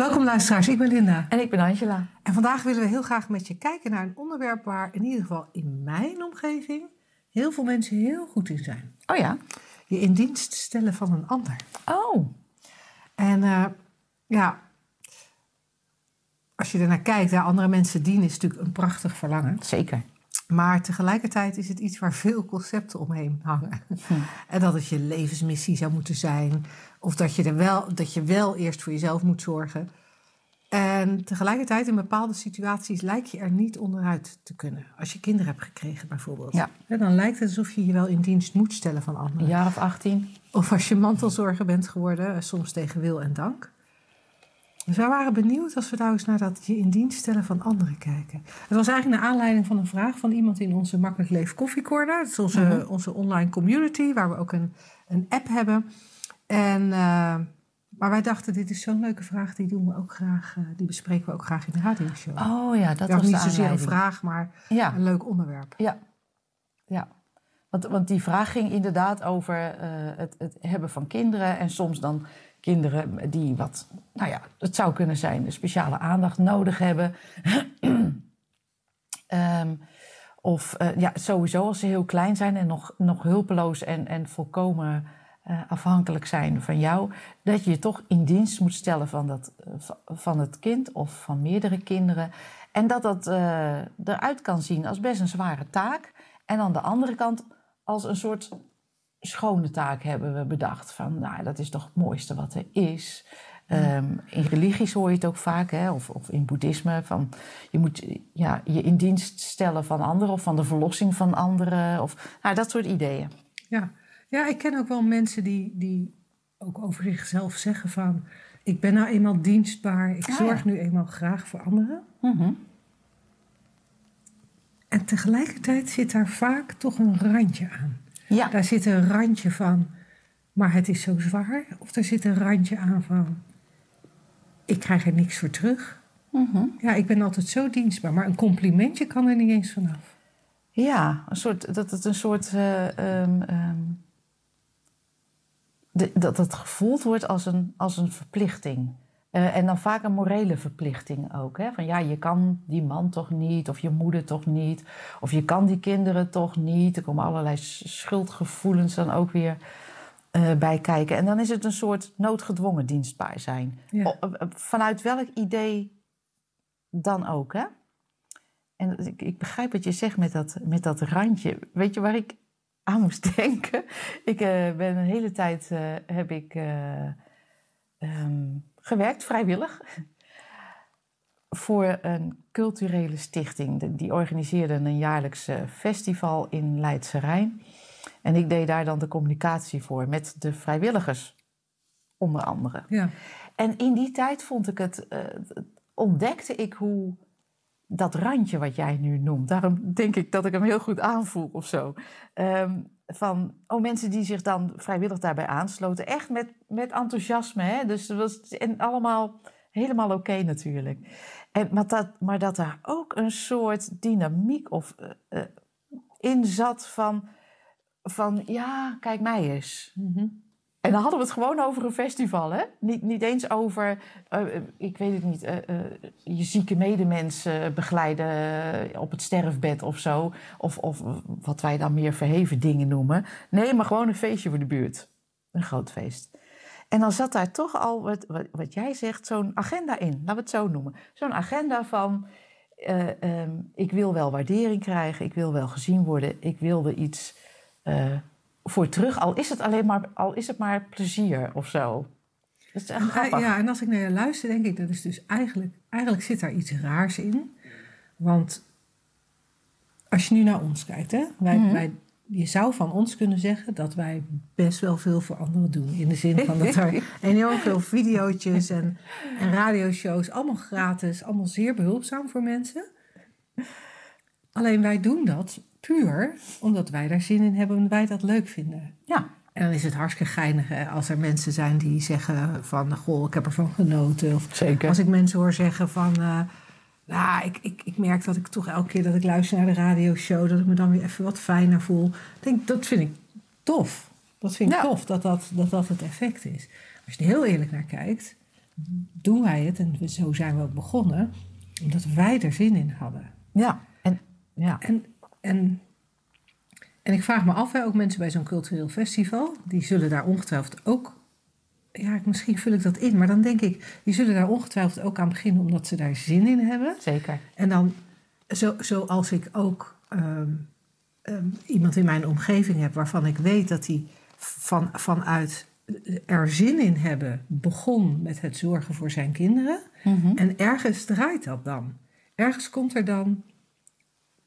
Welkom luisteraars, ik ben Linda. En ik ben Angela. En vandaag willen we heel graag met je kijken naar een onderwerp waar in ieder geval in mijn omgeving heel veel mensen heel goed in zijn. Oh ja? Je in dienst stellen van een ander. Oh. En uh, ja, als je ernaar kijkt, ja, andere mensen dienen is natuurlijk een prachtig verlangen. Zeker. Maar tegelijkertijd is het iets waar veel concepten omheen hangen. Hm. En dat het je levensmissie zou moeten zijn. Of dat je, er wel, dat je wel eerst voor jezelf moet zorgen. En tegelijkertijd in bepaalde situaties lijkt je er niet onderuit te kunnen. Als je kinderen hebt gekregen bijvoorbeeld. Ja. dan lijkt het alsof je je wel in dienst moet stellen van anderen. Een jaar of 18. Of als je mantelzorger bent geworden, soms tegen wil en dank. Dus wij waren benieuwd als we nou eens naar dat je in dienst stellen van anderen kijken. Het was eigenlijk naar aanleiding van een vraag van iemand in onze Makkelijk Leef Koffiecorner. Dat is onze, mhm. onze online community, waar we ook een, een app hebben. En, uh, maar wij dachten, dit is zo'n leuke vraag, die, doen we ook graag, uh, die bespreken we ook graag in de radioshow. Oh ja, dat was niet zozeer een vraag, maar ja. een leuk onderwerp. Ja, ja. Want, want die vraag ging inderdaad over uh, het, het hebben van kinderen en soms dan kinderen die wat, nou ja, het zou kunnen zijn, speciale aandacht nodig hebben. um, of uh, ja, sowieso als ze heel klein zijn en nog, nog hulpeloos en, en volkomen uh, afhankelijk zijn van jou, dat je je toch in dienst moet stellen van, dat, uh, van het kind of van meerdere kinderen. En dat dat eruit kan zien als best een zware taak. En aan de andere kant als een soort schone taak hebben we bedacht. Van, nou, dat is toch het mooiste wat er is. Um, in religies hoor je het ook vaak, hè, of, of in boeddhisme. Van, je moet ja, je in dienst stellen van anderen of van de verlossing van anderen. Of, nou, dat soort ideeën. Ja. ja, ik ken ook wel mensen die, die ook over zichzelf zeggen van... ik ben nou eenmaal dienstbaar, ik Ah, zorg ja. nu eenmaal graag voor anderen. Mhm. En tegelijkertijd zit daar vaak toch een randje aan. Ja, Daar zit een randje van, maar het is zo zwaar. Of er zit een randje aan van, ik krijg er niks voor terug. Mhm. Ja, ik ben altijd zo dienstbaar, maar een complimentje kan er niet eens vanaf. ja een soort, dat het een soort. de- dat het gevoeld wordt als een, als een verplichting. Eh, en dan vaak een morele verplichting ook. Hè? Van ja, je kan die man toch niet, of je moeder toch niet, of je kan die kinderen toch niet. Er komen allerlei schuldgevoelens dan ook weer eh, bij kijken. En dan is het een soort noodgedwongen dienstbaar zijn. Ja. Eh, vanuit welk idee dan ook, hè? En ik, ik begrijp wat je zegt met dat, met dat randje. Weet je waar ik aan moest denken? Ik ben een hele tijd heb ik eh, ehm, gewerkt, vrijwillig, voor een culturele stichting. Die organiseerde een jaarlijks festival in Leidse Rijn. En ik deed daar dan de communicatie voor met de vrijwilligers, onder andere. Ja, En in die tijd vond ik het, eh, ontdekte ik hoe dat randje wat jij nu noemt, daarom denk ik dat ik hem heel goed aanvoel of zo. Ehm, van oh, mensen die zich dan vrijwillig daarbij aansloten, echt met, met enthousiasme. Hè? Dus het was en allemaal helemaal oké natuurlijk. En, maar, dat, maar dat daar ook een soort dynamiek of, eh, in zat van, van ja, kijk mij eens. En dan hadden we het gewoon over een festival, hè? Niet, niet eens over, eh, eh, ik weet het niet, eh, je zieke medemens eh, begeleiden op het sterfbed of zo. Of, of wat wij dan meer verheven dingen noemen. Nee, maar gewoon een feestje voor de buurt. Een groot feest. En dan zat daar toch al, wat, wat, jij zegt, zo'n agenda in. Laten we het zo noemen. Zo'n agenda van, eh, ehm, ik wil wel waardering krijgen. Ik wil wel gezien worden. Ik wil er iets... voor terug, al is het alleen maar, al is het maar plezier of zo. Dat is echt grappig. ja, en als ik naar je luister, denk ik, dat is dus eigenlijk, eigenlijk zit daar iets raars in. Want als je nu naar ons kijkt, hè, wij, Mhm. wij, je zou van ons kunnen zeggen dat wij best wel veel voor anderen doen. In de zin van dat er enorm veel video's en, en radioshows, allemaal gratis, allemaal zeer behulpzaam voor mensen. Alleen wij doen dat puur omdat wij daar zin in hebben en wij dat leuk vinden. Ja. En dan is het hartstikke geinig hè, als er mensen zijn die zeggen van... goh, ik heb ervan genoten. Of Zeker. als ik mensen hoor zeggen van... eh, nou, ik, ik, ik merk dat ik toch elke keer dat ik luister naar de radioshow... dat ik me dan weer even wat fijner voel. Ik denk, dat vind ik tof. Dat vind ik Ja. tof, dat dat, dat dat het effect is. Als je er heel eerlijk naar kijkt, doen wij het... en zo zijn we ook begonnen, omdat wij er zin in hadden. Ja. En, ja. En, en, en ik vraag me af, hè, ook mensen bij zo'n cultureel festival, die zullen daar ongetwijfeld ook. Ja, misschien vul ik dat in, maar dan denk ik, die zullen daar ongetwijfeld ook aan beginnen omdat ze daar zin in hebben. Zeker. En dan, zo, zoals ik ook ehm, ehm, iemand in mijn omgeving heb waarvan ik weet dat die van, vanuit er zin in hebben begon met het zorgen voor zijn kinderen. Mhm. En ergens draait dat dan. Ergens komt er dan,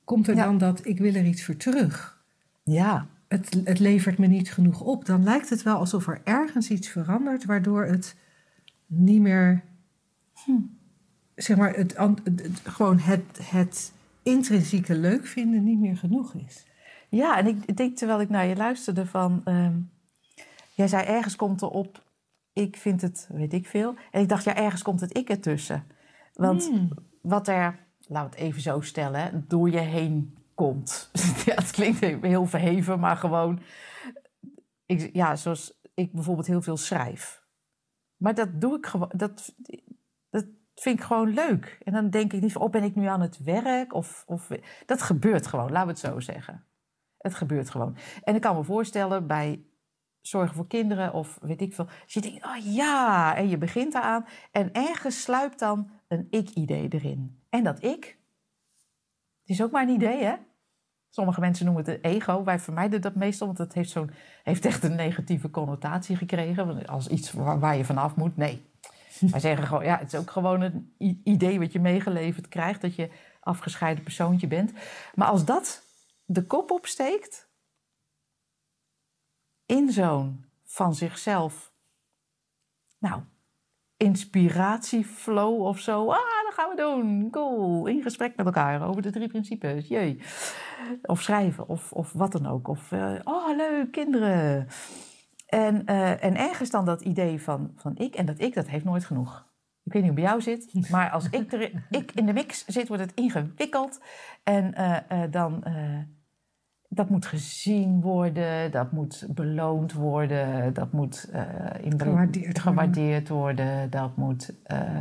komt er Ja. dan dat ik wil er iets voor terug. Ja. Het, het levert me niet genoeg op. Dan lijkt het wel alsof er ergens iets verandert, waardoor het niet meer, zeg maar, het, an- het- het- gewoon het, het intrinsieke leuk vinden niet meer genoeg is. Ja, en ik denk terwijl ik naar je luisterde van... ehm, jij zei ergens komt er op, ik vind het, weet ik veel. En ik dacht, ja, ergens komt het ik ertussen. Want Hmm. wat er, we het even zo stellen, door je heen komt. ja, het klinkt heel verheven, maar gewoon... Ik, ja, zoals ik bijvoorbeeld heel veel schrijf. Maar dat doe ik gewoon, dat, dat vind ik gewoon leuk. En dan denk ik niet van, oh, ben ik nu aan het werk? Of, of, dat gebeurt gewoon, laten we het zo zeggen. Het gebeurt gewoon. En ik kan me voorstellen bij zorgen voor kinderen of weet ik veel. Je denkt, oh ja, en je begint eraan. En ergens sluipt dan een ik-idee erin. En dat ik, het is ook maar een idee, hè? Sommige mensen noemen het een ego. Wij vermijden dat meestal, want het heeft, zo'n, heeft echt een negatieve connotatie gekregen. Als iets waar, waar je vanaf moet. Nee. Wij zeggen gewoon, ja, het is ook gewoon een idee wat je meegeleverd krijgt. Dat je afgescheiden persoontje bent. Maar als dat de kop opsteekt in zo'n van zichzelf, nou, inspiratieflow of zo. Ah, dat gaan we doen. Cool. In gesprek met elkaar over de drie principes. Jee. Of schrijven of, of wat dan ook. Of, eh, oh, leuk, kinderen. En, eh, en ergens dan dat idee van, van ik. En dat ik, dat heeft nooit genoeg. Ik weet niet hoe bij jou zit. Maar als ik, er, ik in de mix zit, wordt het ingewikkeld. En eh, dan... dat moet gezien worden, dat moet beloond worden, dat moet in be- Gewaardeerd worden. dat moet eh,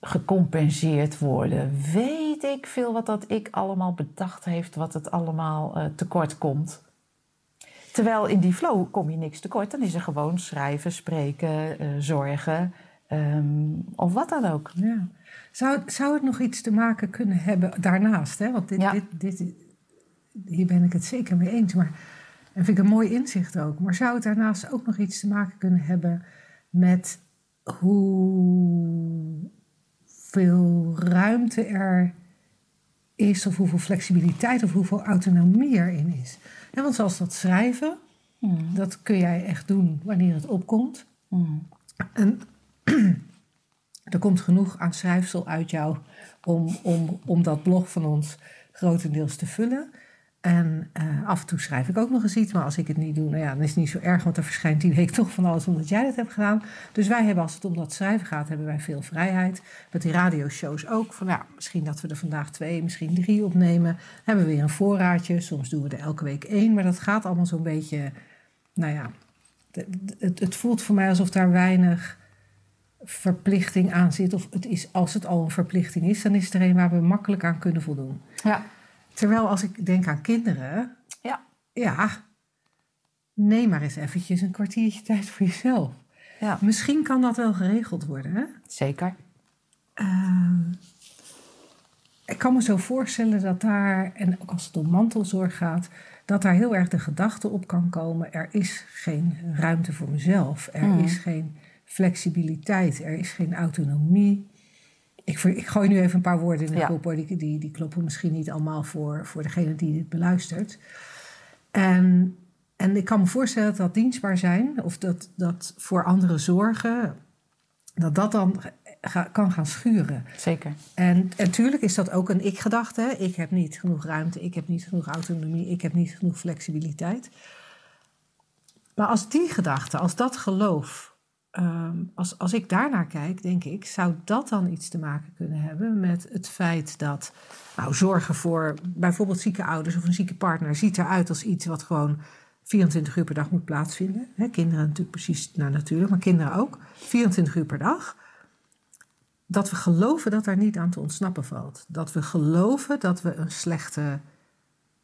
gecompenseerd worden. Weet ik veel wat dat ik allemaal bedacht heeft, wat het allemaal eh, tekort komt. Terwijl in die flow kom je niks tekort, dan is er gewoon schrijven, spreken, zorgen ehm, of wat dan ook. Ja. Zou, zou het nog iets te maken kunnen hebben daarnaast? Hè? Want dit, Ja. dit, dit, hier ben ik het zeker mee eens. Maar, en vind ik een mooi inzicht ook. Maar zou het daarnaast ook nog iets te maken kunnen hebben met hoeveel ruimte er is, of hoeveel flexibiliteit of hoeveel autonomie erin is? Want zoals dat schrijven, dat kun jij echt doen wanneer het opkomt. Hmm. En er komt genoeg aan schrijfsel uit jou om, om, om dat blog van ons grotendeels te vullen. En eh, af en toe schrijf ik ook nog eens iets, maar als ik het niet doe, nou ja, dan is het niet zo erg, want er verschijnt die week toch van alles omdat jij dat hebt gedaan. Dus wij hebben, als het om dat schrijven gaat, hebben wij veel vrijheid. Met die radioshows ook, van ja, misschien dat we er vandaag twee, misschien drie opnemen. Hebben we weer een voorraadje, soms doen we er elke week één, maar dat gaat allemaal zo'n beetje, nou ja, het, het voelt voor mij alsof daar weinig verplichting aan zit. Of het is, als het al een verplichting is, dan is het er een waar we makkelijk aan kunnen voldoen. Ja. Terwijl als ik denk aan kinderen, Ja. ja, neem maar eens eventjes een kwartiertje tijd voor jezelf. ja, Misschien kan dat wel geregeld worden. Hè? zeker. Ehm, ik kan me zo voorstellen dat daar, en ook als het om mantelzorg gaat, dat daar heel erg de gedachte op kan komen: er is geen ruimte voor mezelf, er Mhm. is geen flexibiliteit, er is geen autonomie. Ik, ik gooi nu even een paar woorden in de Ja. hoor. Die, die, die kloppen misschien niet allemaal voor, voor degene die dit beluistert. En, en ik kan me voorstellen dat dat dienstbaar zijn, of dat, dat voor anderen zorgen, dat dat dan ga- kan gaan schuren. Zeker. En natuurlijk is dat ook een ik-gedachte. Ik heb niet genoeg ruimte, ik heb niet genoeg autonomie, ik heb niet genoeg flexibiliteit. Maar als die gedachte, als dat geloof, ehm, als, als ik daarnaar kijk, denk ik, zou dat dan iets te maken kunnen hebben met het feit dat nou, zorgen voor bijvoorbeeld zieke ouders of een zieke partner ziet eruit als iets wat gewoon 24 uur per dag moet plaatsvinden. Kinderen natuurlijk precies, nou natuurlijk, maar kinderen ook. 24 uur per dag dat we geloven dat daar niet aan te ontsnappen valt. Dat we geloven dat we een slechte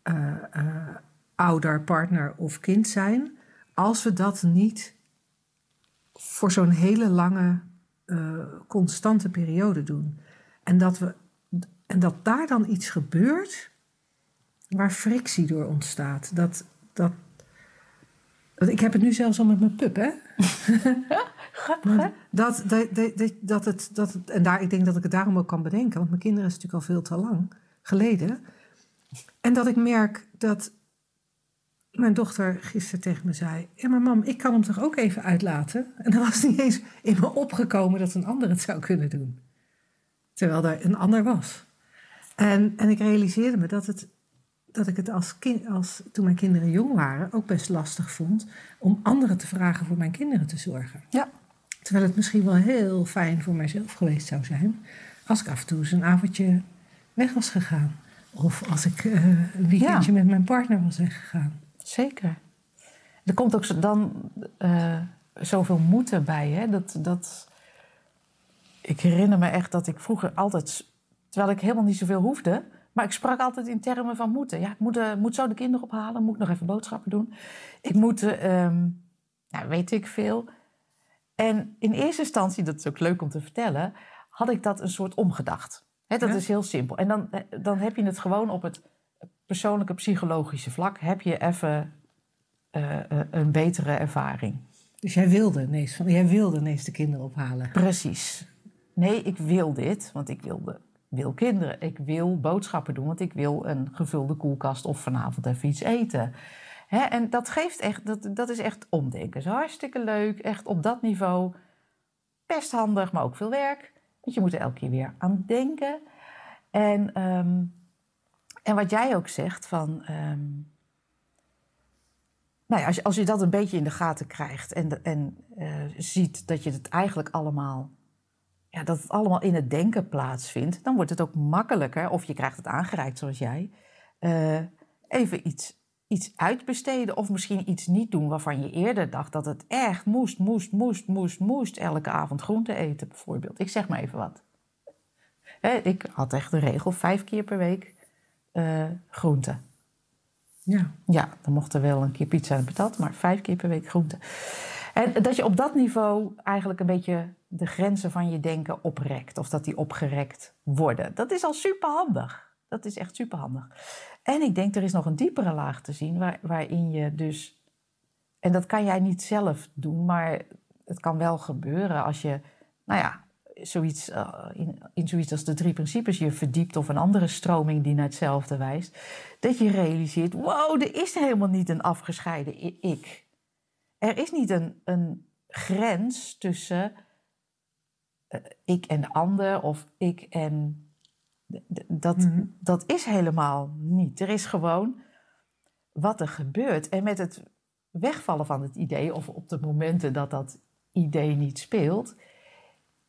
eh, eh, ouder, partner of kind zijn, als we dat niet voor zo'n hele lange, eh, constante periode doen. En dat, we, en dat daar dan iets gebeurt waar frictie door ontstaat. Dat, dat, dat, ik heb het nu zelfs al met mijn pup, hè? Grappig, hè? Dat, dat, dat, dat, dat het, dat het, en daar, ik denk dat ik het daarom ook kan bedenken, want mijn kinderen is natuurlijk al veel te lang geleden. En dat ik merk dat mijn dochter gisteren tegen me zei: Ja, maar mam, ik kan hem toch ook even uitlaten? En dan was niet eens in me opgekomen dat een ander het zou kunnen doen. Terwijl er een ander was. En, en ik realiseerde me dat, het, dat ik het als kind, als, toen mijn kinderen jong waren ook best lastig vond om anderen te vragen voor mijn kinderen te zorgen. Ja. Terwijl het misschien wel heel fijn voor mijzelf geweest zou zijn als ik af en toe eens een avondje weg was gegaan. Of als ik eh, een weekendje met mijn partner was weggegaan. Zeker. Er komt ook dan eh, zoveel moeten bij. Hè? Dat, dat, ik herinner me echt dat ik vroeger altijd, terwijl ik helemaal niet zoveel hoefde, maar ik sprak altijd in termen van moeten. Ja, ik moet, eh, moet zo de kinderen ophalen, moet ik nog even boodschappen doen. Ik moet, eh, ehm, nou, weet ik veel. En in eerste instantie, dat is ook leuk om te vertellen, had ik dat een soort omgedacht. Dat Ja. is heel simpel. En dan, eh, dan heb je het gewoon op het persoonlijke psychologische vlak, heb je even eh, eh, een betere ervaring. Dus jij wilde ineens, jij wilde ineens de kinderen ophalen. Precies. Nee, ik wil dit, want ik wilde, wil kinderen. Ik wil boodschappen doen, want ik wil een gevulde koelkast of vanavond even iets eten. Hè, en dat geeft echt, dat, dat is echt omdenken. Zo hartstikke leuk, echt op dat niveau. Best handig, maar ook veel werk. Want je moet er elke keer weer aan denken. En, ehm, en wat jij ook zegt van. ehm, nou ja, als, je, als je dat een beetje in de gaten krijgt en, en eh, ziet dat je het eigenlijk allemaal, ja, dat het allemaal in het denken plaatsvindt, dan wordt het ook makkelijker, of je krijgt het aangereikt zoals jij, eh, even iets, iets uitbesteden of misschien iets niet doen waarvan je eerder dacht dat het echt moest, moest, moest, moest, moest, elke avond groente eten bijvoorbeeld. Ik zeg maar even wat. Ik had echt de regel vijf keer per week eh groente. Ja. Ja, dan mocht er wel een keer pizza en patat, maar vijf keer per week groente. En dat je op dat niveau eigenlijk een beetje de grenzen van je denken oprekt. Of dat die opgerekt worden. Dat is al superhandig. Dat is echt superhandig. En ik denk, er is nog een diepere laag te zien waar, waarin je dus... En dat kan jij niet zelf doen, maar het kan wel gebeuren als je, nou ja, zoiets, eh, in, in zoiets als de drie principes je verdiept of een andere stroming die naar hetzelfde wijst. Dat je realiseert, wow, er is helemaal niet een afgescheiden ik. Er is niet een, een grens tussen eh, ik en de ander of ik en... Dat, Mhm. dat is helemaal niet. Er is gewoon wat er gebeurt. En met het wegvallen van het idee, of op de momenten dat dat idee niet speelt,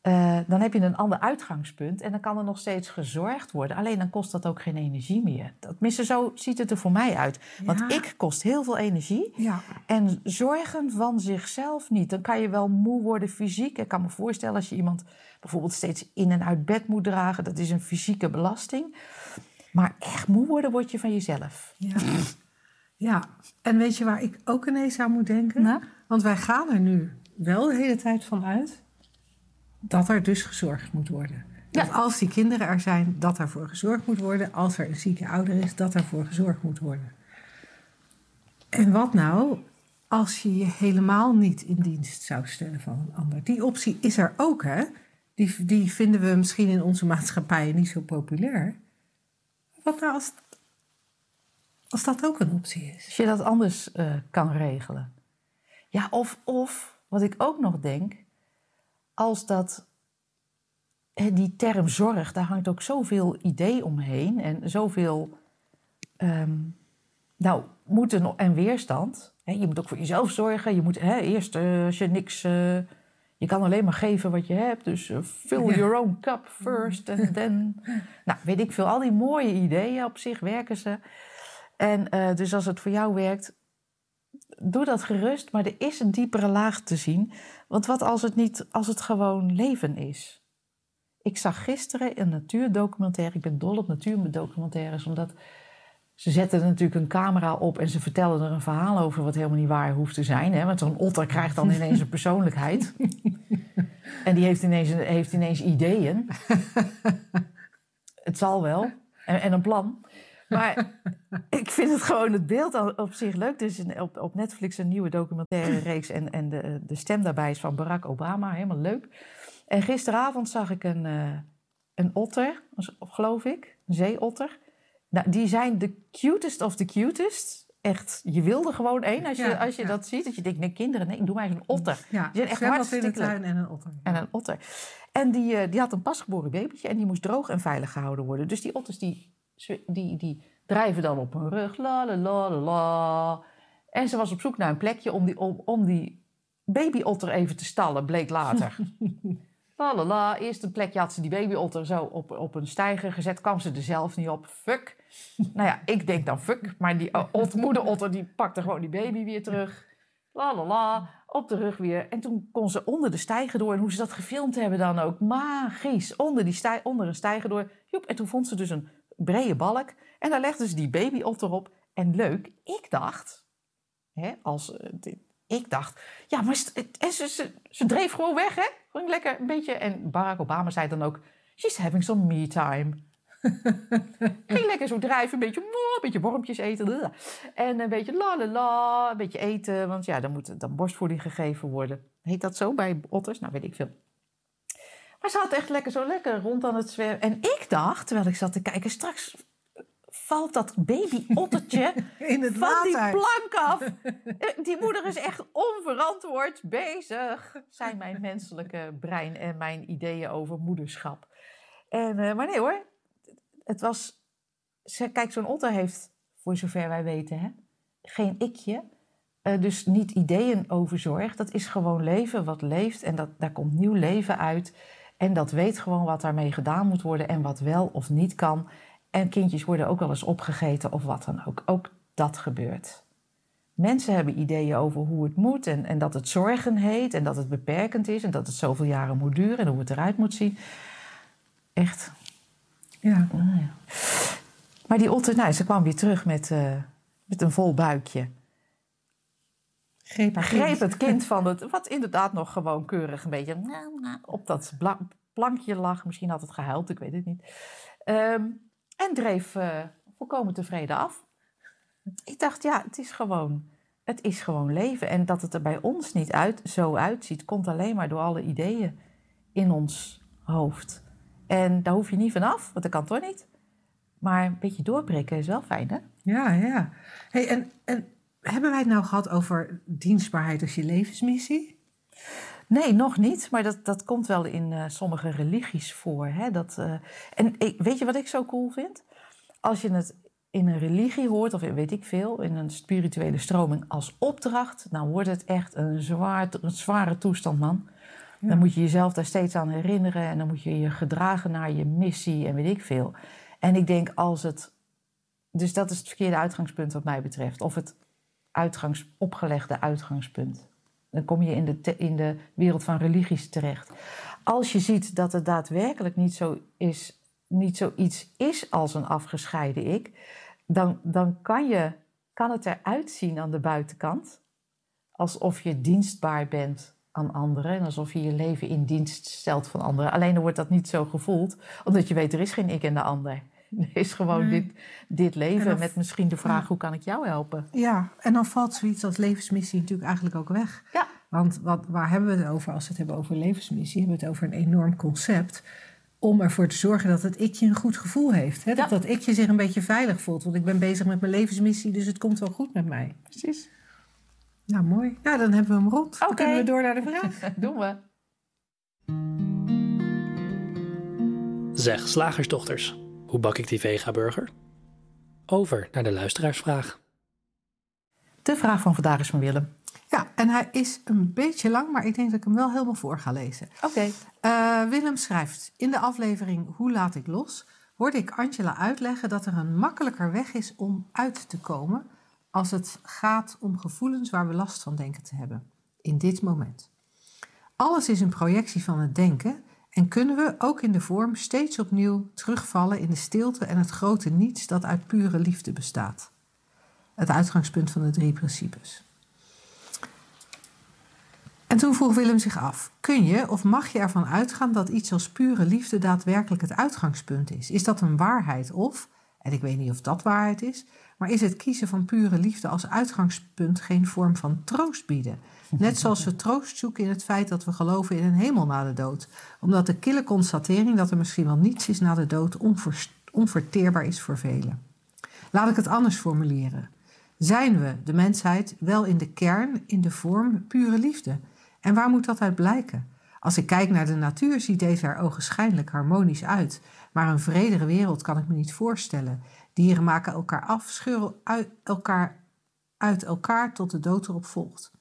eh, dan heb je een ander uitgangspunt en dan kan er nog steeds gezorgd worden. Alleen dan kost dat ook geen energie meer. Tenminste, zo ziet het er voor mij uit. Want ik kost heel veel energie Ja. en zorgen van zichzelf niet. Dan kan je wel moe worden fysiek. Ik kan me voorstellen als je iemand bijvoorbeeld steeds in en uit bed moet dragen, dat is een fysieke belasting. Maar echt moe worden word je van jezelf. Ja. ja. En weet je waar ik ook ineens aan moet denken? Nou? Want wij gaan er nu wel de hele tijd van uit dat er dus gezorgd moet worden. Dat Ja. als die kinderen er zijn, dat daarvoor gezorgd moet worden. Als er een zieke ouder is, dat daarvoor gezorgd moet worden. En wat nou als je je helemaal niet in dienst zou stellen van een ander? Die optie is er ook, hè? Die, die vinden we misschien in onze maatschappij niet zo populair. Wat nou als, als dat ook een optie is? Als je dat anders eh, kan regelen. Ja, of, of wat ik ook nog denk, als dat die term zorg, daar hangt ook zoveel idee omheen en zoveel ehm, nou, moeten en weerstand. je moet ook voor jezelf zorgen. Je moet eerst, uh, als je niks. Uh, je kan alleen maar geven wat je hebt. Dus uh, fill your own cup first. En then. nou, weet ik veel. Al die mooie ideeën op zich werken ze. En dus als het voor jou werkt, doe dat gerust. Maar er is een diepere laag te zien. Want wat als het niet, als het gewoon leven is? Ik zag gisteren een natuurdocumentaire. Ik ben dol op natuurdocumentaires, omdat ze zetten natuurlijk een camera op en ze vertellen er een verhaal over wat helemaal niet waar hoeft te zijn. Hè? Want zo'n otter krijgt dan ineens een persoonlijkheid. en die heeft ineens, heeft ineens ideeën. het zal wel. En, en, een plan. Maar ik vind het gewoon het beeld op zich leuk. Dus op, op Netflix een nieuwe documentaire reeks. En, en de, de stem daarbij is van Barack Obama. Helemaal leuk. En gisteravond zag ik een, uh, een otter, geloof ik. Een zeeotter. Nou, die zijn de cutest of the cutest. Echt, je wilde gewoon één als je, als je dat ziet. Dat je denkt, nee kinderen, nee, doe mij eens een otter. Ja, die zijn echt hartstikke in de tuin en een otter. En een otter. En die, uh, die had een pasgeboren babytje en die moest droog en veilig gehouden worden. Dus die otters die, die, die drijven dan op hun rug. La, la, la, la, la. En ze was op zoek naar een plekje om die, om, om die babyotter even te stallen, bleek later. la la la. Eerst een plekje had ze die babyotter zo op, op een stijger gezet. Kwam ze er zelf niet op. Fuck. nou ja, ik denk dan fuck. Maar die uh, moederotter die pakte gewoon die baby weer terug. La la la. Op de rug weer. En toen kon ze onder de stijger door. En hoe ze dat gefilmd hebben dan ook. Magisch. Onder, die stij, onder een stijger door. Joep, en toen vond ze dus een brede balk. En daar legde ze die babyotter op. En leuk, ik dacht... Hè, als, uh, ik dacht, ja, maar ze, ze, ze, dreef gewoon weg, hè? Gewoon lekker een beetje. En Barack Obama zei dan ook: She's having some me time. Ging lekker zo drijven, een beetje, een beetje wormpjes eten. En een beetje la la la, een beetje eten. Want ja, dan moet dan borstvoeding gegeven worden. Heet dat zo bij otters? Nou, weet ik veel. Maar ze had echt lekker zo lekker rond aan het zwemmen. En ik dacht, terwijl ik zat te kijken, straks valt dat baby-ottertje in het van water. die plank af. Eh, die moeder is echt onverantwoord bezig, zijn mijn menselijke brein en mijn ideeën over moederschap. En, uh, maar nee hoor, het was. Kijk, zo'n otter heeft, voor zover wij weten, hè, geen ikje. Uh, dus niet ideeën over zorg. Dat is gewoon leven wat leeft en dat, daar komt nieuw leven uit. En dat weet gewoon wat daarmee gedaan moet worden en wat wel of niet kan. En kindjes worden ook wel eens opgegeten of wat dan ook. Ook dat gebeurt. Mensen hebben ideeën over hoe het moet en, en dat het zorgen heet en dat het beperkend is en dat het zoveel jaren moet duren en hoe het eruit moet zien. Echt. Ja. Maar die otter, nou, ze kwam weer terug met, uh, met een vol buikje. Greep, greep het kind van het, wat inderdaad nog gewoon keurig een beetje op dat plankje lag. Misschien had het gehuild, ik weet het niet. Um, en dreef uh, volkomen tevreden af. Ik dacht, ja, het is gewoon, het is gewoon leven. En dat het er bij ons niet uit, zo uitziet, komt alleen maar door alle ideeën in ons hoofd. En daar hoef je niet vanaf, want dat kan toch niet. Maar een beetje doorbreken is wel fijn, hè? Ja, ja. Hey, en, en hebben wij het nou gehad over dienstbaarheid als je levensmissie? Nee, nog niet. Maar dat, dat komt wel in uh, sommige religies voor. Hè? Dat, uh, en ik, weet je wat ik zo cool vind? Als je het in een religie hoort, of weet ik veel, in een spirituele stroming als opdracht, dan wordt het echt een, zwaar, een zware toestand, man. Ja. Dan moet je jezelf daar steeds aan herinneren en dan moet je je gedragen naar je missie en weet ik veel. En ik denk als het. Dus dat is het verkeerde uitgangspunt wat mij betreft. Of het uitgangs, opgelegde uitgangspunt. Dan kom je in de, in de wereld van religies terecht. Als je ziet dat het daadwerkelijk niet, zo is, niet zoiets is als een afgescheiden ik, dan, dan kan, je, kan het eruit zien aan de buitenkant alsof je dienstbaar bent aan anderen en alsof je je leven in dienst stelt van anderen. Alleen dan wordt dat niet zo gevoeld, omdat je weet er is geen ik en de ander. Is gewoon dit, dit leven dan, met misschien de vraag: hoe kan ik jou helpen? Ja, en dan valt zoiets als levensmissie natuurlijk eigenlijk ook weg. Ja. Want wat, waar hebben we het over als we het hebben over levensmissie? Hebben we het over een enorm concept om ervoor te zorgen dat het ikje een goed gevoel heeft. Hè? Dat dat ikje zich een beetje veilig voelt. Want ik ben bezig met mijn levensmissie, dus het komt wel goed met mij. Precies. Nou, mooi. Ja, dan hebben we hem rond. Dan okay. kunnen we door naar de vraag. Doen we. Zeg, slagersdochters, hoe bak ik die vega-burger? Over naar de luisteraarsvraag. De vraag van vandaag is van Willem. Ja, en hij is een beetje lang, maar ik denk dat ik hem wel helemaal voor ga lezen. Oké. Uh, Willem schrijft: In de aflevering Hoe laat ik los? hoorde ik Angela uitleggen dat er een makkelijker weg is om uit te komen als het gaat om gevoelens waar we last van denken te hebben. In dit moment. Alles is een projectie van het denken en kunnen we ook in de vorm steeds opnieuw terugvallen in de stilte en het grote niets dat uit pure liefde bestaat. Het uitgangspunt van de drie principes. En toen vroeg Willem zich af: kun je of mag je ervan uitgaan dat iets als pure liefde daadwerkelijk het uitgangspunt is? Is dat een waarheid of, en ik weet niet of dat waarheid is, maar is het kiezen van pure liefde als uitgangspunt geen vorm van troost bieden? Net zoals we troost zoeken in het feit dat we geloven in een hemel na de dood, omdat de kille constatering dat er misschien wel niets is na de dood onverteerbaar is voor velen. Laat ik het anders formuleren. Zijn we, de mensheid, wel in de kern, in de vorm, pure liefde? En waar moet dat uit blijken? Als ik kijk naar de natuur, ziet deze er ogenschijnlijk harmonisch uit. Maar een vredere wereld kan ik me niet voorstellen. Dieren maken elkaar af, scheuren uit elkaar, uit elkaar tot de dood erop volgt.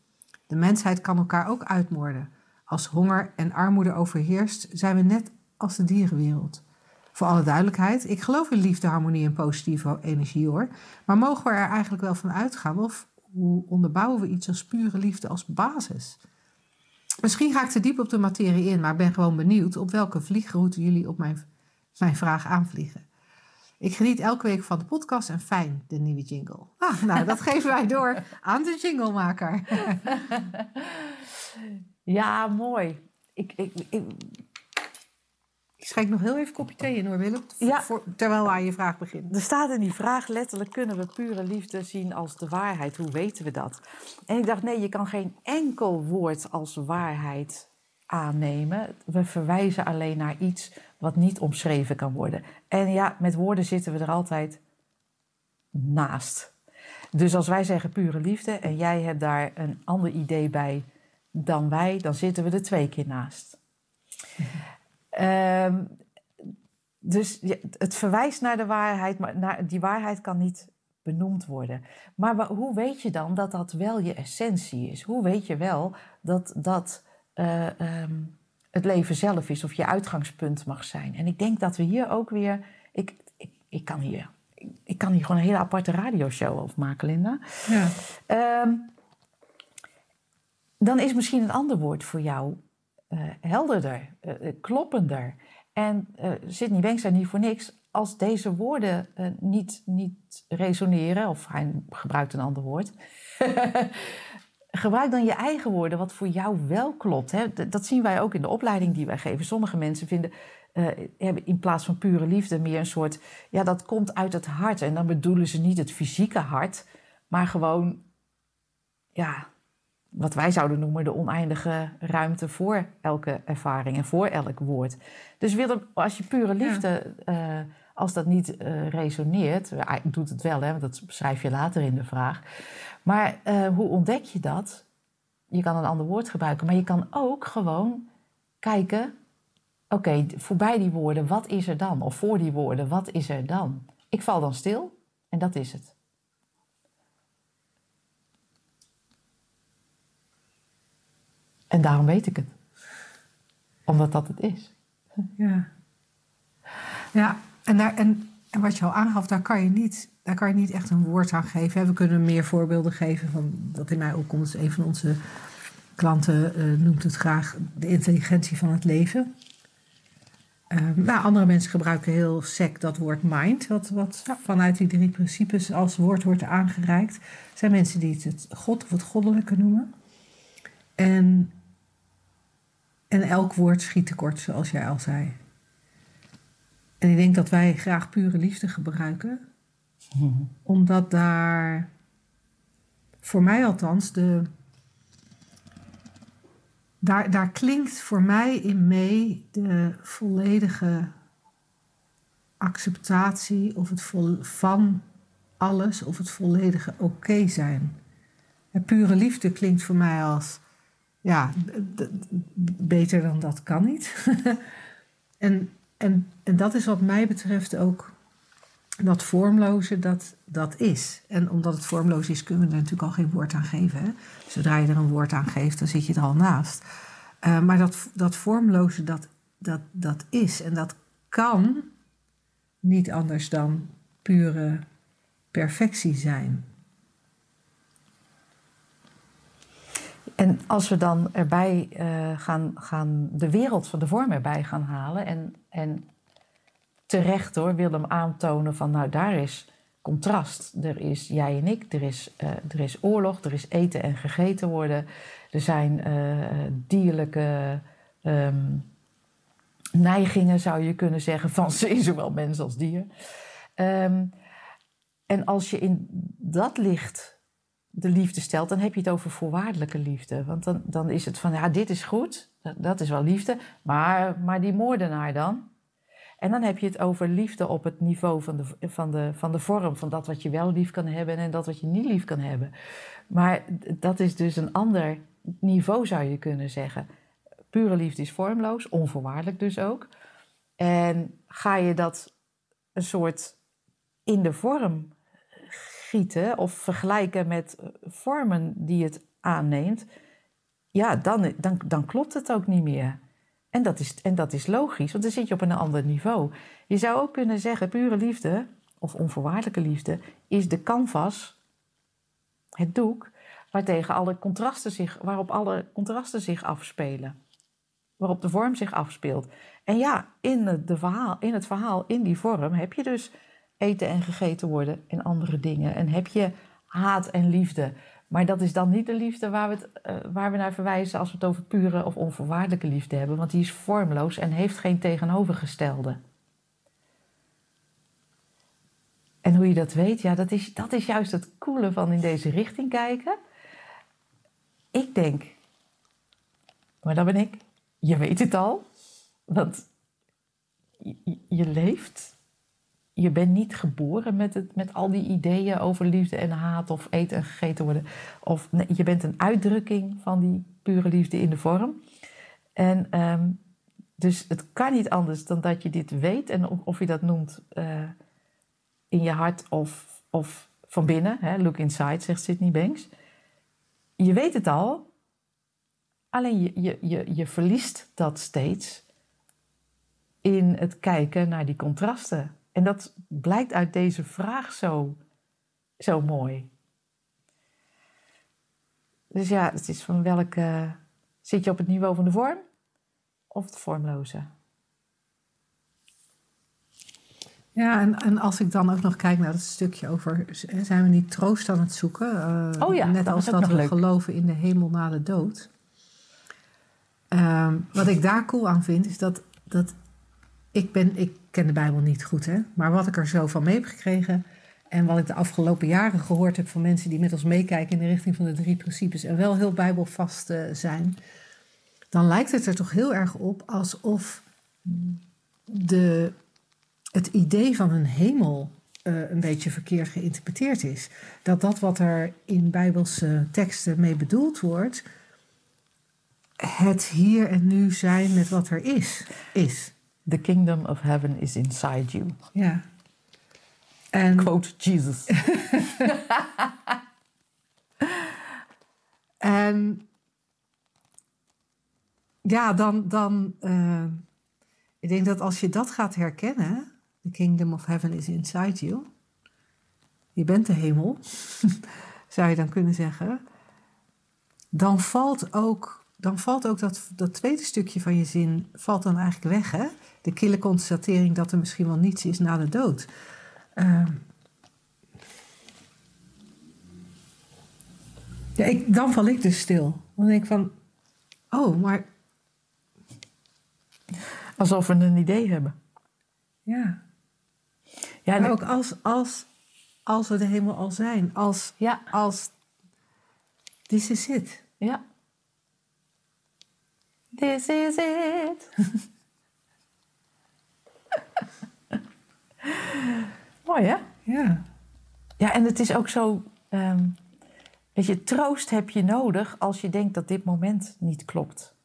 De mensheid kan elkaar ook uitmoorden. Als honger en armoede overheerst, zijn we net als de dierenwereld. Voor alle duidelijkheid, ik geloof in liefde, harmonie en positieve energie hoor. Maar mogen we er eigenlijk wel van uitgaan? Of hoe onderbouwen we iets als pure liefde als basis? Misschien ga ik te diep op de materie in, maar ben gewoon benieuwd op welke vliegroute jullie op mijn, mijn vraag aanvliegen. Ik geniet elke week van de podcast en fijn, de nieuwe jingle. Ah, nou, dat geven wij door aan de jinglemaker. ja, mooi. Ik, ik, ik, ik schenk nog heel even kopje thee in hoor, Willem. Ja. Voor, terwijl we aan je vraag beginnen. Er staat in die vraag letterlijk: kunnen we pure liefde zien als de waarheid? Hoe weten we dat? En ik dacht: nee, je kan geen enkel woord als waarheid aannemen. We verwijzen alleen naar iets wat niet omschreven kan worden. En ja, met woorden zitten we er altijd naast. Dus als wij zeggen pure liefde en jij hebt daar een ander idee bij dan wij, dan zitten we er twee keer naast. Ehm, dus het verwijst naar de waarheid, maar die waarheid kan niet benoemd worden. Maar hoe weet je dan dat dat wel je essentie is? Hoe weet je wel dat dat uh, het leven zelf is of je uitgangspunt mag zijn? En ik denk dat we hier ook weer. Ik, ik, ik kan hier. Ik, kan hier gewoon een hele aparte radioshow over maken, Linda. Ja. Um, dan is misschien een ander woord voor jou uh, helderder, uh, kloppender. En uh, Sidney Banks zei niet voor niks. Als deze woorden niet, niet resoneren, of hij gebruikt een ander woord, gebruik dan je eigen woorden wat voor jou wel klopt. Hè? Dat zien wij ook in de opleiding die wij geven. Sommige mensen vinden, hebben in plaats van pure liefde meer een soort, ja, dat komt uit het hart. En dan bedoelen ze niet het fysieke hart, maar gewoon, ja, wat wij zouden noemen de oneindige ruimte voor elke ervaring en voor elk woord. Dus Willem, als je pure liefde, uh, als dat niet uh, resoneert, uh, doet het wel, hè, dat beschrijf je later in de vraag. Maar hoe ontdek je dat? Je kan een ander woord gebruiken, maar je kan ook gewoon kijken, oké, voorbij die woorden, wat is er dan? Of voor die woorden, wat is er dan? Ik val dan stil en dat is het. En daarom weet ik het. Omdat dat het is. Ja. Ja, en, daar, en, en wat je al aangaf, daar kan je niet, daar kan je niet echt een woord aan geven. We kunnen meer voorbeelden geven van dat in mij opkomt. Een van onze klanten uh, noemt het graag de intelligentie van het leven. Uh, nou, andere mensen gebruiken heel sec dat woord mind, wat, wat vanuit die drie principes als woord wordt aangereikt. Er zijn mensen die het, het God of het goddelijke noemen. En en elk woord schiet tekort, zoals jij al zei. En ik denk dat wij graag pure liefde gebruiken, omdat daar, voor mij althans, de, daar, daar klinkt voor mij in mee de volledige acceptatie of het vol, van alles of het volledige oké zijn. En pure liefde klinkt voor mij als ja, beter dan dat kan niet. en, en, en dat is wat mij betreft ook dat vormloze dat, dat is. En omdat het vormloos is, kunnen we er natuurlijk al geen woord aan geven. Hè? Zodra je er een woord aan geeft, dan zit je er al naast. Uh, maar dat, dat vormloze, dat, dat, dat is. En dat kan niet anders dan pure perfectie zijn. En als we dan erbij uh, gaan, gaan, de wereld van de vorm erbij gaan halen en, en terecht hoor, Willem aantonen van nou daar is contrast. Er is jij en ik, er is, uh, er is oorlog, er is eten en gegeten worden. Er zijn uh, dierlijke um, neigingen, zou je kunnen zeggen, van zowel mens als dier. Um, en als je in dat licht de liefde stelt, dan heb je het over voorwaardelijke liefde. Want dan, dan is het van, ja, dit is goed, dat, dat is wel liefde, maar, maar die moordenaar dan? En dan heb je het over liefde op het niveau van de, van, de, van de vorm, van dat wat je wel lief kan hebben en dat wat je niet lief kan hebben. Maar dat is dus een ander niveau, zou je kunnen zeggen. Pure liefde is vormloos, onvoorwaardelijk dus ook. En ga je dat een soort in de vorm of vergelijken met vormen die het aanneemt, ja, dan, dan, dan klopt het ook niet meer. En dat, is, en dat is logisch, want dan zit je op een ander niveau. Je zou ook kunnen zeggen, pure liefde, of onvoorwaardelijke liefde, is de canvas, het doek, waartegen alle contrasten zich, waarop alle contrasten zich afspelen. Waarop de vorm zich afspeelt. En ja, in, de verhaal, in het verhaal, in die vorm, heb je dus eten en gegeten worden en andere dingen. En heb je haat en liefde. Maar dat is dan niet de liefde waar we, het, uh, waar we naar verwijzen als we het over pure of onvoorwaardelijke liefde hebben. Want die is vormloos en heeft geen tegenovergestelde. En hoe je dat weet, ja, dat is, dat is juist het coole van in deze richting kijken. Ik denk, maar dat ben ik, je weet het al, want je leeft je bent niet geboren met, het, met al die ideeën over liefde en haat of eten en gegeten worden. Of nee, je bent een uitdrukking van die pure liefde in de vorm. En um, dus het kan niet anders dan dat je dit weet. En of, je dat noemt uh, in je hart of, of van binnen. Hè, look inside, zegt Sydney Banks. Je weet het al. Alleen je, je, je, je verliest dat steeds in het kijken naar die contrasten en dat blijkt uit deze vraag zo, zo mooi. Dus ja, het is van welke. Zit je op het niveau van de vorm of het vormloze? Ja, en, en als ik dan ook nog kijk naar het stukje over. zijn we niet troost aan het zoeken? Uh, oh ja, net dat als dat we leuk. geloven in de hemel na de dood. Uh, wat ik daar cool aan vind, is dat, dat ik, ben, ik ken de Bijbel niet goed, hè? maar wat ik er zo van mee heb gekregen en wat ik de afgelopen jaren gehoord heb van mensen die met ons meekijken in de richting van de drie principes en wel heel bijbelvast uh, zijn, dan lijkt het er toch heel erg op alsof de, het idee van een hemel uh, een beetje verkeerd geïnterpreteerd is. Dat dat wat er in bijbelse teksten mee bedoeld wordt, het hier en nu zijn met wat er is, is. The kingdom of heaven is inside you. Ja. En, Quote Jesus. en ja, dan, dan uh, ik denk dat als je dat gaat herkennen, the kingdom of heaven is inside you, je bent de hemel, zou je dan kunnen zeggen, dan valt ook, dan valt ook dat, dat tweede stukje van je zin, valt dan eigenlijk weg, hè? de kille constatering dat er misschien wel niets is na de dood. Uh, ja, ik, dan val ik dus stil. Dan denk ik van, oh, maar... Alsof we een idee hebben. Ja. Ja, maar ook als, als, als we de hemel al zijn. Als, ja. als this is it. Ja. This is it. Mooi hè? Ja. Ja, en het is ook zo. Um, weet je, troost heb je nodig als je denkt dat dit moment niet klopt.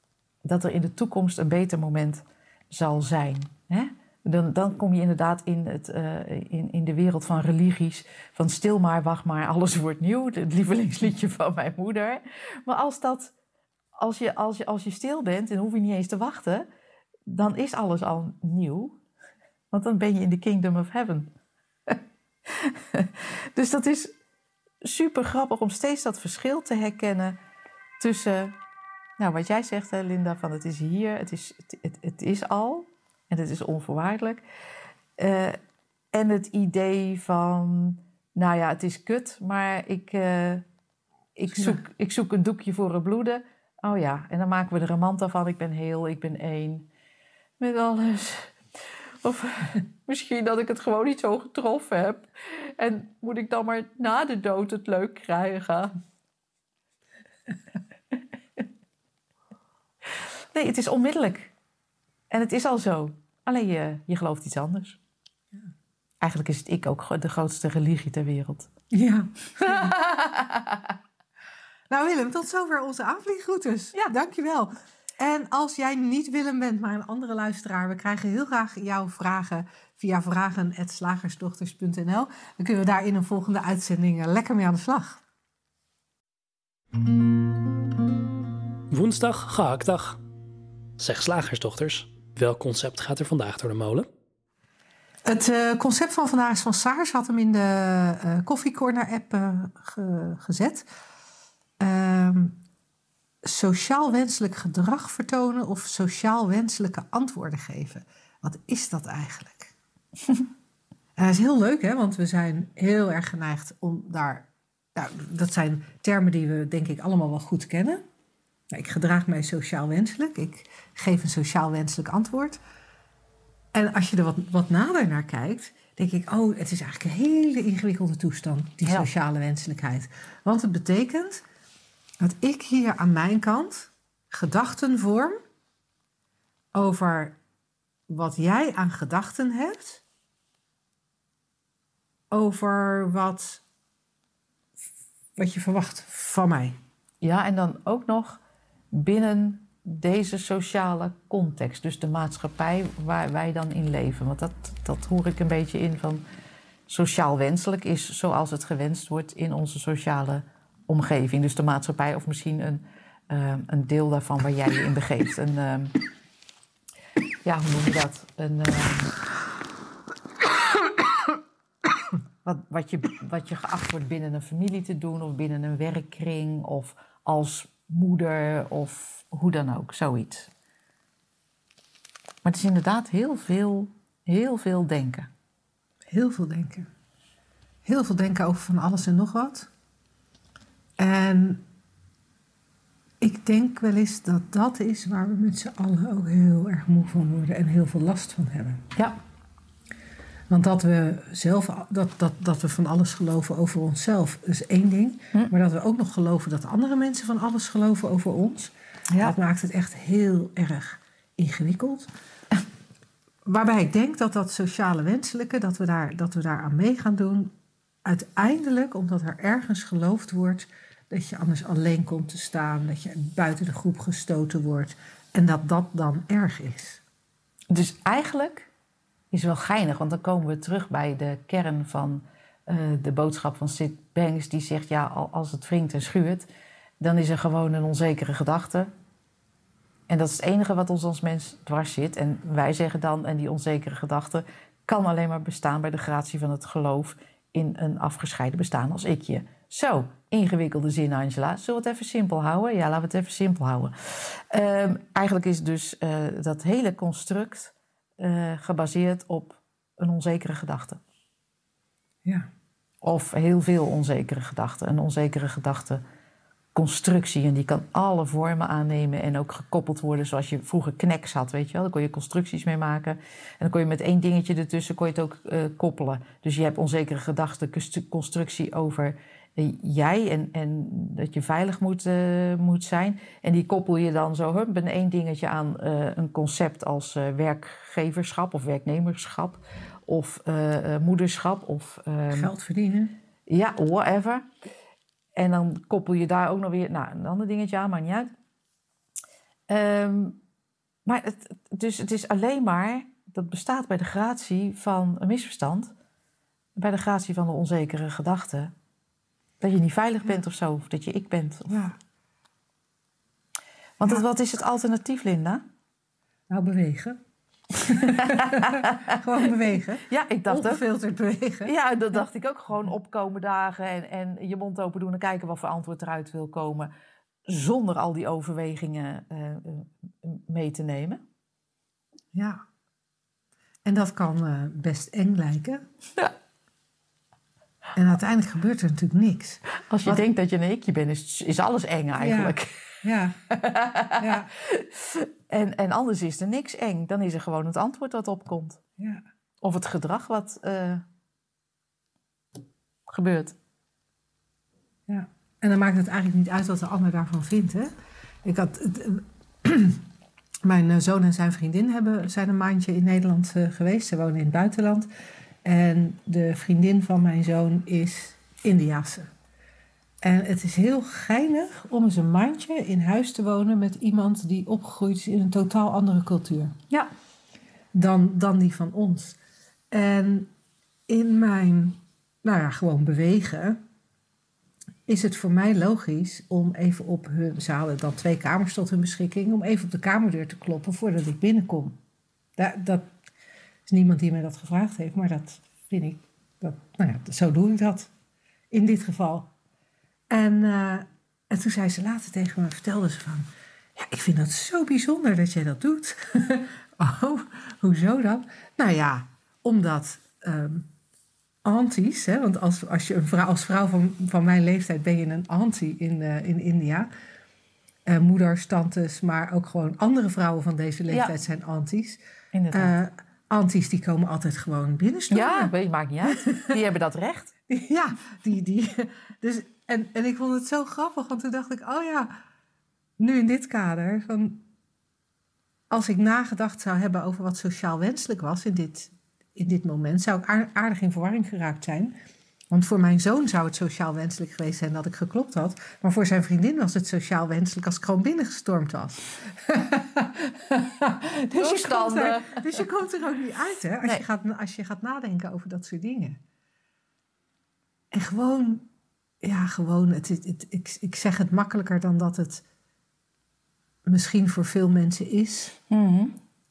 Dat er in de toekomst een beter moment zal zijn. Hè? Dan, dan kom je inderdaad in, het, uh, in, in de wereld van religies. Van stil maar, wacht maar, alles wordt nieuw. Het lievelingsliedje van mijn moeder. Maar als, dat, als, je, als, je, als je stil bent, dan hoef je niet eens te wachten. Dan is alles al nieuw. Want dan ben je in de kingdom of heaven. dus dat is super grappig om steeds dat verschil te herkennen tussen, nou wat jij zegt, hè, Linda, van het is hier, het is, het, het, het is al en het is onvoorwaardelijk. Uh, en het idee van, nou ja, het is kut, maar ik, uh, ik, zoek, ja. ik zoek een doekje voor het bloeden. Oh ja, en dan maken we er een manta van. Ik ben heel, ik ben één. Met alles. Of misschien dat ik het gewoon niet zo getroffen heb. En moet ik dan maar na de dood het leuk krijgen? Nee, het is onmiddellijk. En het is al zo. Alleen je, je gelooft iets anders. Ja. Eigenlijk is het ik ook de grootste religie ter wereld. Ja. nou Willem, tot zover onze aanvliegroutes. Ja. Dankjewel. En als jij niet Willem bent, maar een andere luisteraar, we krijgen heel graag jouw vragen via vragen.slagersdochters.nl. Dan kunnen we daar in een volgende uitzending lekker mee aan de slag. Woensdag, gehaktdag. Zeg slagersdochters, welk concept gaat er vandaag door de molen? Het uh, concept van vandaag is van Saars, had hem in de uh, Coffee Corner app uh, ge gezet. Ehm, sociaal wenselijk gedrag vertonen of sociaal wenselijke antwoorden geven. Wat is dat eigenlijk? en dat is heel leuk, hè? want we zijn heel erg geneigd om daar. Nou, dat zijn termen die we denk ik allemaal wel goed kennen. Nou, ik gedraag mij sociaal wenselijk. Ik geef een sociaal wenselijk antwoord. En als je er wat, wat nader naar kijkt, denk ik, oh, het is eigenlijk een hele ingewikkelde toestand, die sociale wenselijkheid. Want het betekent dat ik hier aan mijn kant gedachten vorm over wat jij aan gedachten hebt, over wat, wat je verwacht van mij. Ja, en dan ook nog binnen deze sociale context, dus de maatschappij waar wij dan in leven. Want dat, dat hoor ik een beetje in van sociaal wenselijk is zoals het gewenst wordt in onze sociale omgeving. Dus de maatschappij of misschien een, uh, een deel daarvan waar jij je in begeeft. Een, uh, ja, hoe noem je dat? Een, uh, wat, wat, je, wat je geacht wordt binnen een familie te doen of binnen een werkkring of als moeder of hoe dan ook, zoiets. Maar het is inderdaad heel veel, heel veel denken. Heel veel denken. Heel veel denken over van alles en nog wat. En ik denk wel eens dat dat is waar we met z'n allen ook heel erg moe van worden en heel veel last van hebben. Ja. Want dat we zelf, dat, dat, dat we van alles geloven over onszelf, is één ding. Hm. Maar dat we ook nog geloven dat andere mensen van alles geloven over ons, ja. dat maakt het echt heel erg ingewikkeld. Waarbij ik denk dat dat sociale wenselijke, dat we daar, dat we daar aan mee gaan doen, uiteindelijk omdat er ergens geloofd wordt dat je anders alleen komt te staan, dat je buiten de groep gestoten wordt en dat dat dan erg is. Dus eigenlijk is wel geinig, want dan komen we terug bij de kern van uh, de boodschap van Sid Banks, die zegt: ja, als het wringt en schuurt, dan is er gewoon een onzekere gedachte. En dat is het enige wat ons als mens dwars zit. En wij zeggen dan, en die onzekere gedachte kan alleen maar bestaan bij de gratie van het geloof in een afgescheiden bestaan als ikje. Zo, ingewikkelde zin, Angela. Zullen we het even simpel houden? Ja, laten we het even simpel houden. Um, eigenlijk is dus uh, dat hele construct uh, gebaseerd op een onzekere gedachte. Ja. Of heel veel onzekere gedachten. Een onzekere gedachte constructie. En die kan alle vormen aannemen en ook gekoppeld worden zoals je vroeger kneks had, weet je wel. Daar kon je constructies mee maken. En dan kon je met één dingetje ertussen kon je het ook uh, koppelen. Dus je hebt onzekere gedachten, constructie over jij en, en dat je veilig moet, uh, moet zijn. En die koppel je dan zo hup, met één dingetje aan een concept als werkgeverschap of werknemerschap of moederschap of... Um, Geld verdienen. Ja, whatever. En dan koppel je daar ook nog weer nou, een ander dingetje aan, maar niet uit. Um, maar het, dus het is alleen maar dat bestaat bij de gratie van een misverstand. Bij de gratie van de onzekere gedachte. Dat je niet veilig bent of zo, of dat je ik bent. Of- Ja. Want het- wat is het alternatief, Linda? Nou, bewegen. Gewoon bewegen. Ja, ik dacht ook. Ongefilterd bewegen. Ja, dat dacht ik ook. Gewoon opkomen dagen en, en je mond open doen en kijken wat voor antwoord eruit wil komen. Zonder al die overwegingen eh, eh, mee te nemen. Ja. En dat kan eh, best eng lijken. Ja. En uiteindelijk gebeurt er natuurlijk niks. Als je Wat- denkt dat je een ikje bent, is, is alles eng eigenlijk. Ja. ja. En, en anders is er niks eng. Dan is er gewoon het antwoord dat opkomt. ja. Of het gedrag wat eh, gebeurt. Ja. En dan maakt het eigenlijk niet uit wat de ander daarvan vindt. Hè? Ik had, eh, mijn eh, zoon en zijn vriendin hebben, zijn een maandje in Nederland geweest. Ze wonen in het buitenland. En de vriendin van mijn zoon is Indiase. En het is heel geinig om eens een maandje in huis te wonen met iemand die opgegroeid is in een totaal andere cultuur Ja. dan, dan die van ons. En in mijn, nou ja, gewoon bewegen, is het voor mij logisch om even op hun, ze hadden dan twee kamers tot hun beschikking, om even op de kamerdeur te kloppen voordat ik binnenkom. Da, dat is niemand die mij dat gevraagd heeft, maar dat vind ik, dat, nou ja, zo doe ik dat in dit geval. En, eh, en toen zei ze later tegen me, vertelde ze van, ja, ik vind dat zo bijzonder dat jij dat doet. oh, hoezo dan? Nou ja, omdat ehm aunties, hè, want als, als je een vrouw, als vrouw van, van mijn leeftijd ben je een auntie in, eh, in India. Eh, moeders, tantes, maar ook gewoon andere vrouwen van deze leeftijd zijn aunties. Inderdaad. Aunties die komen altijd gewoon binnenstormen. ja, weet maakt niet uit. Die hebben dat recht. Ja, die, die. Dus, en, en ik vond het zo grappig, want toen dacht ik, oh ja, nu in dit kader, van, als ik nagedacht zou hebben over wat sociaal wenselijk was in dit, in dit moment, zou ik aar- aardig in verwarring geraakt zijn. Want voor mijn zoon zou het sociaal wenselijk geweest zijn dat ik geklopt had. Maar voor zijn vriendin was het sociaal wenselijk als ik gewoon binnengestormd was. dus, je komt er, dus je komt er ook niet uit, hè? Als, Nee. je gaat, als je gaat nadenken over dat soort dingen. En gewoon, ja, gewoon, het, het, het- ik, ik zeg het makkelijker dan dat het misschien voor veel mensen is. Mhm.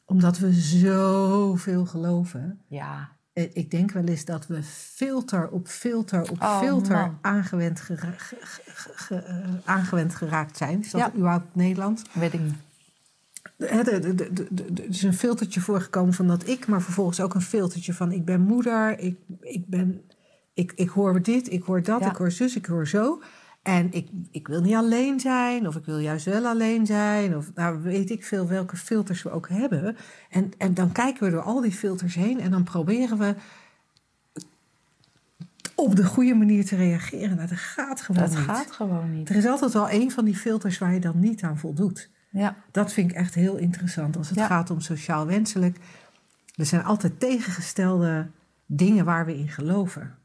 Omdat we zoveel geloven. Ja. Eh, Ik denk wel eens dat we filter op filter op Oh, filter man. aangewend, gera- ge- ge- ge- eh, aangewend geraakt zijn. Is dat Ja. überhaupt Nederlands? Weet ik niet. De- Er is een filtertje voorgekomen van dat ik, maar vervolgens ook een filtertje van ik ben moeder, ik, ik, ben, ik, ik hoor dit, ik hoor dat, Ja. ik hoor zus, ik hoor zo. En ik, ik wil niet alleen zijn, of ik wil juist wel alleen zijn, of nou weet ik veel welke filters we ook hebben. En, en dan kijken we door al die filters heen en dan proberen we op de goede manier te reageren. Nou, dat gaat gewoon Dat niet. gaat gewoon niet. Er is altijd wel een van die filters waar je dan niet aan voldoet. Ja. Dat vind ik echt heel interessant als het Ja. gaat om sociaal wenselijk. Er zijn altijd tegengestelde dingen waar we in geloven.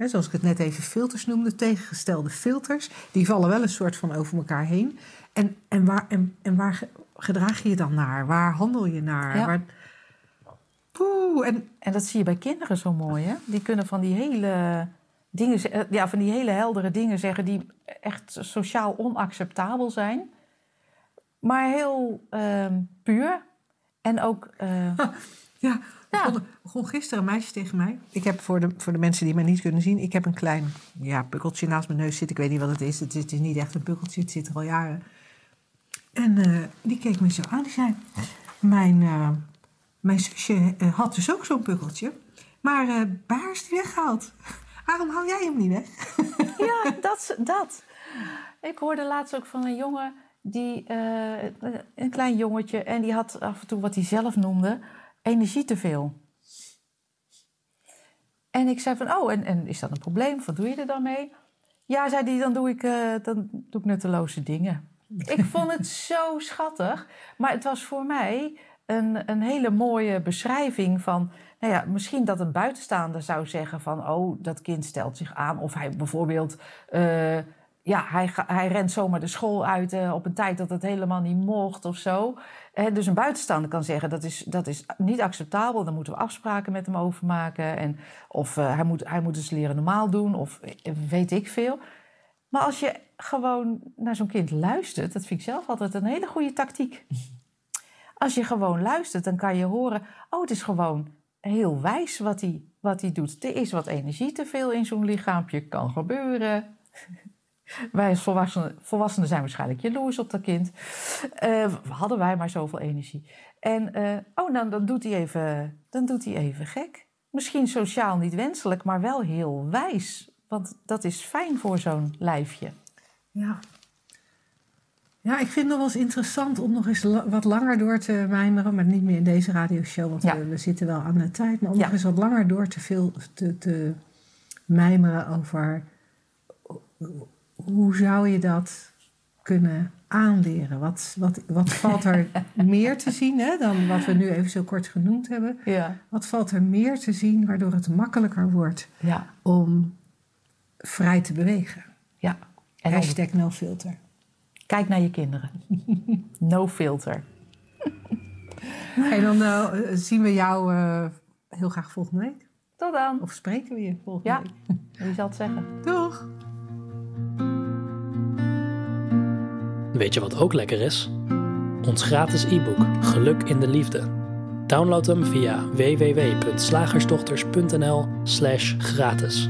Hè, zoals ik het net even filters noemde, tegengestelde filters, die vallen wel een soort van over elkaar heen. En, en, waar, en, en waar ge- gedraag je je dan naar? Waar handel je naar? Ja. Waar, Poeh, en En dat zie je bij kinderen zo mooi, hè? Die kunnen van die hele dingen, eh, ja, van die hele heldere dingen zeggen die echt sociaal onacceptabel zijn, maar heel ehm, puur. En ook, eh, Ja, Ja. begon, begon gisteren een meisje tegen mij. Ik heb voor de, voor de mensen die mij niet kunnen zien, ik heb een klein ja, pukkeltje naast mijn neus zitten. Ik weet niet wat het is. Het is, het is niet echt een pukkeltje, het zit er al jaren. En eh, die keek me zo aan. Die zei: Mijn, eh, mijn zusje eh, had dus ook zo'n pukkeltje. Maar bij haar is die weggehaald. Waarom hou jij hem niet weg? ja, dat, dat. Ik hoorde laatst ook van een jongen, die, een klein jongetje, en die had af en toe wat hij zelf noemde, energie te veel. En ik zei van, oh, en, en is dat een probleem? Wat doe je er dan mee? Ja, zei hij, dan doe ik, eh, dan doe ik nutteloze dingen. Ik vond het zo schattig. Maar het was voor mij een, een hele mooie beschrijving van... Nou ja, misschien dat een buitenstaander zou zeggen van... oh, dat kind stelt zich aan. Of hij bijvoorbeeld eh, ja, hij, hij rent zomaar de school uit eh, op een tijd dat het helemaal niet mocht of zo. Dus een buitenstaander kan zeggen dat is, dat is niet acceptabel. Daar moeten we afspraken met hem over maken. En, of eh, hij, moet, hij moet eens leren normaal doen of eh, weet ik veel. Maar als je gewoon naar zo'n kind luistert, dat vind ik zelf altijd een hele goede tactiek. Als je gewoon luistert, dan kan je horen: oh, het is gewoon heel wijs wat hij, wat hij doet. Er is wat energie te veel in zo'n lichaampje, kan gebeuren. Wij als volwassenen, volwassenen zijn waarschijnlijk jaloers op dat kind. Eh, hadden wij maar zoveel energie. En eh, oh, nou, dan, doet hij even, dan doet hij even gek. Misschien sociaal niet wenselijk, maar wel heel wijs. Want dat is fijn voor zo'n lijfje. Ja. Ja, ik vind het nog wel eens interessant om nog eens la- wat langer door te mijmeren. Maar niet meer in deze radioshow, want Ja. we, we zitten wel aan de tijd. Maar om Ja. nog eens wat langer door te, veel, te, te mijmeren over... Hoe zou je dat kunnen aanleren? Wat, wat, wat valt er meer te zien hè, dan wat we nu even zo kort genoemd hebben? Ja. Wat valt er meer te zien waardoor het makkelijker wordt Ja. om vrij te bewegen? ja. En Hashtag no filter. kijk naar je kinderen. No filter. En dan eh, zien we jou eh, heel graag volgende week. Tot dan. Of spreken we je volgende Ja. week. Wie zal het zeggen? Doeg! Weet je wat ook lekker is? Ons gratis e-book Geluk in de Liefde. Download hem via www.slagersdochters.nl/gratis.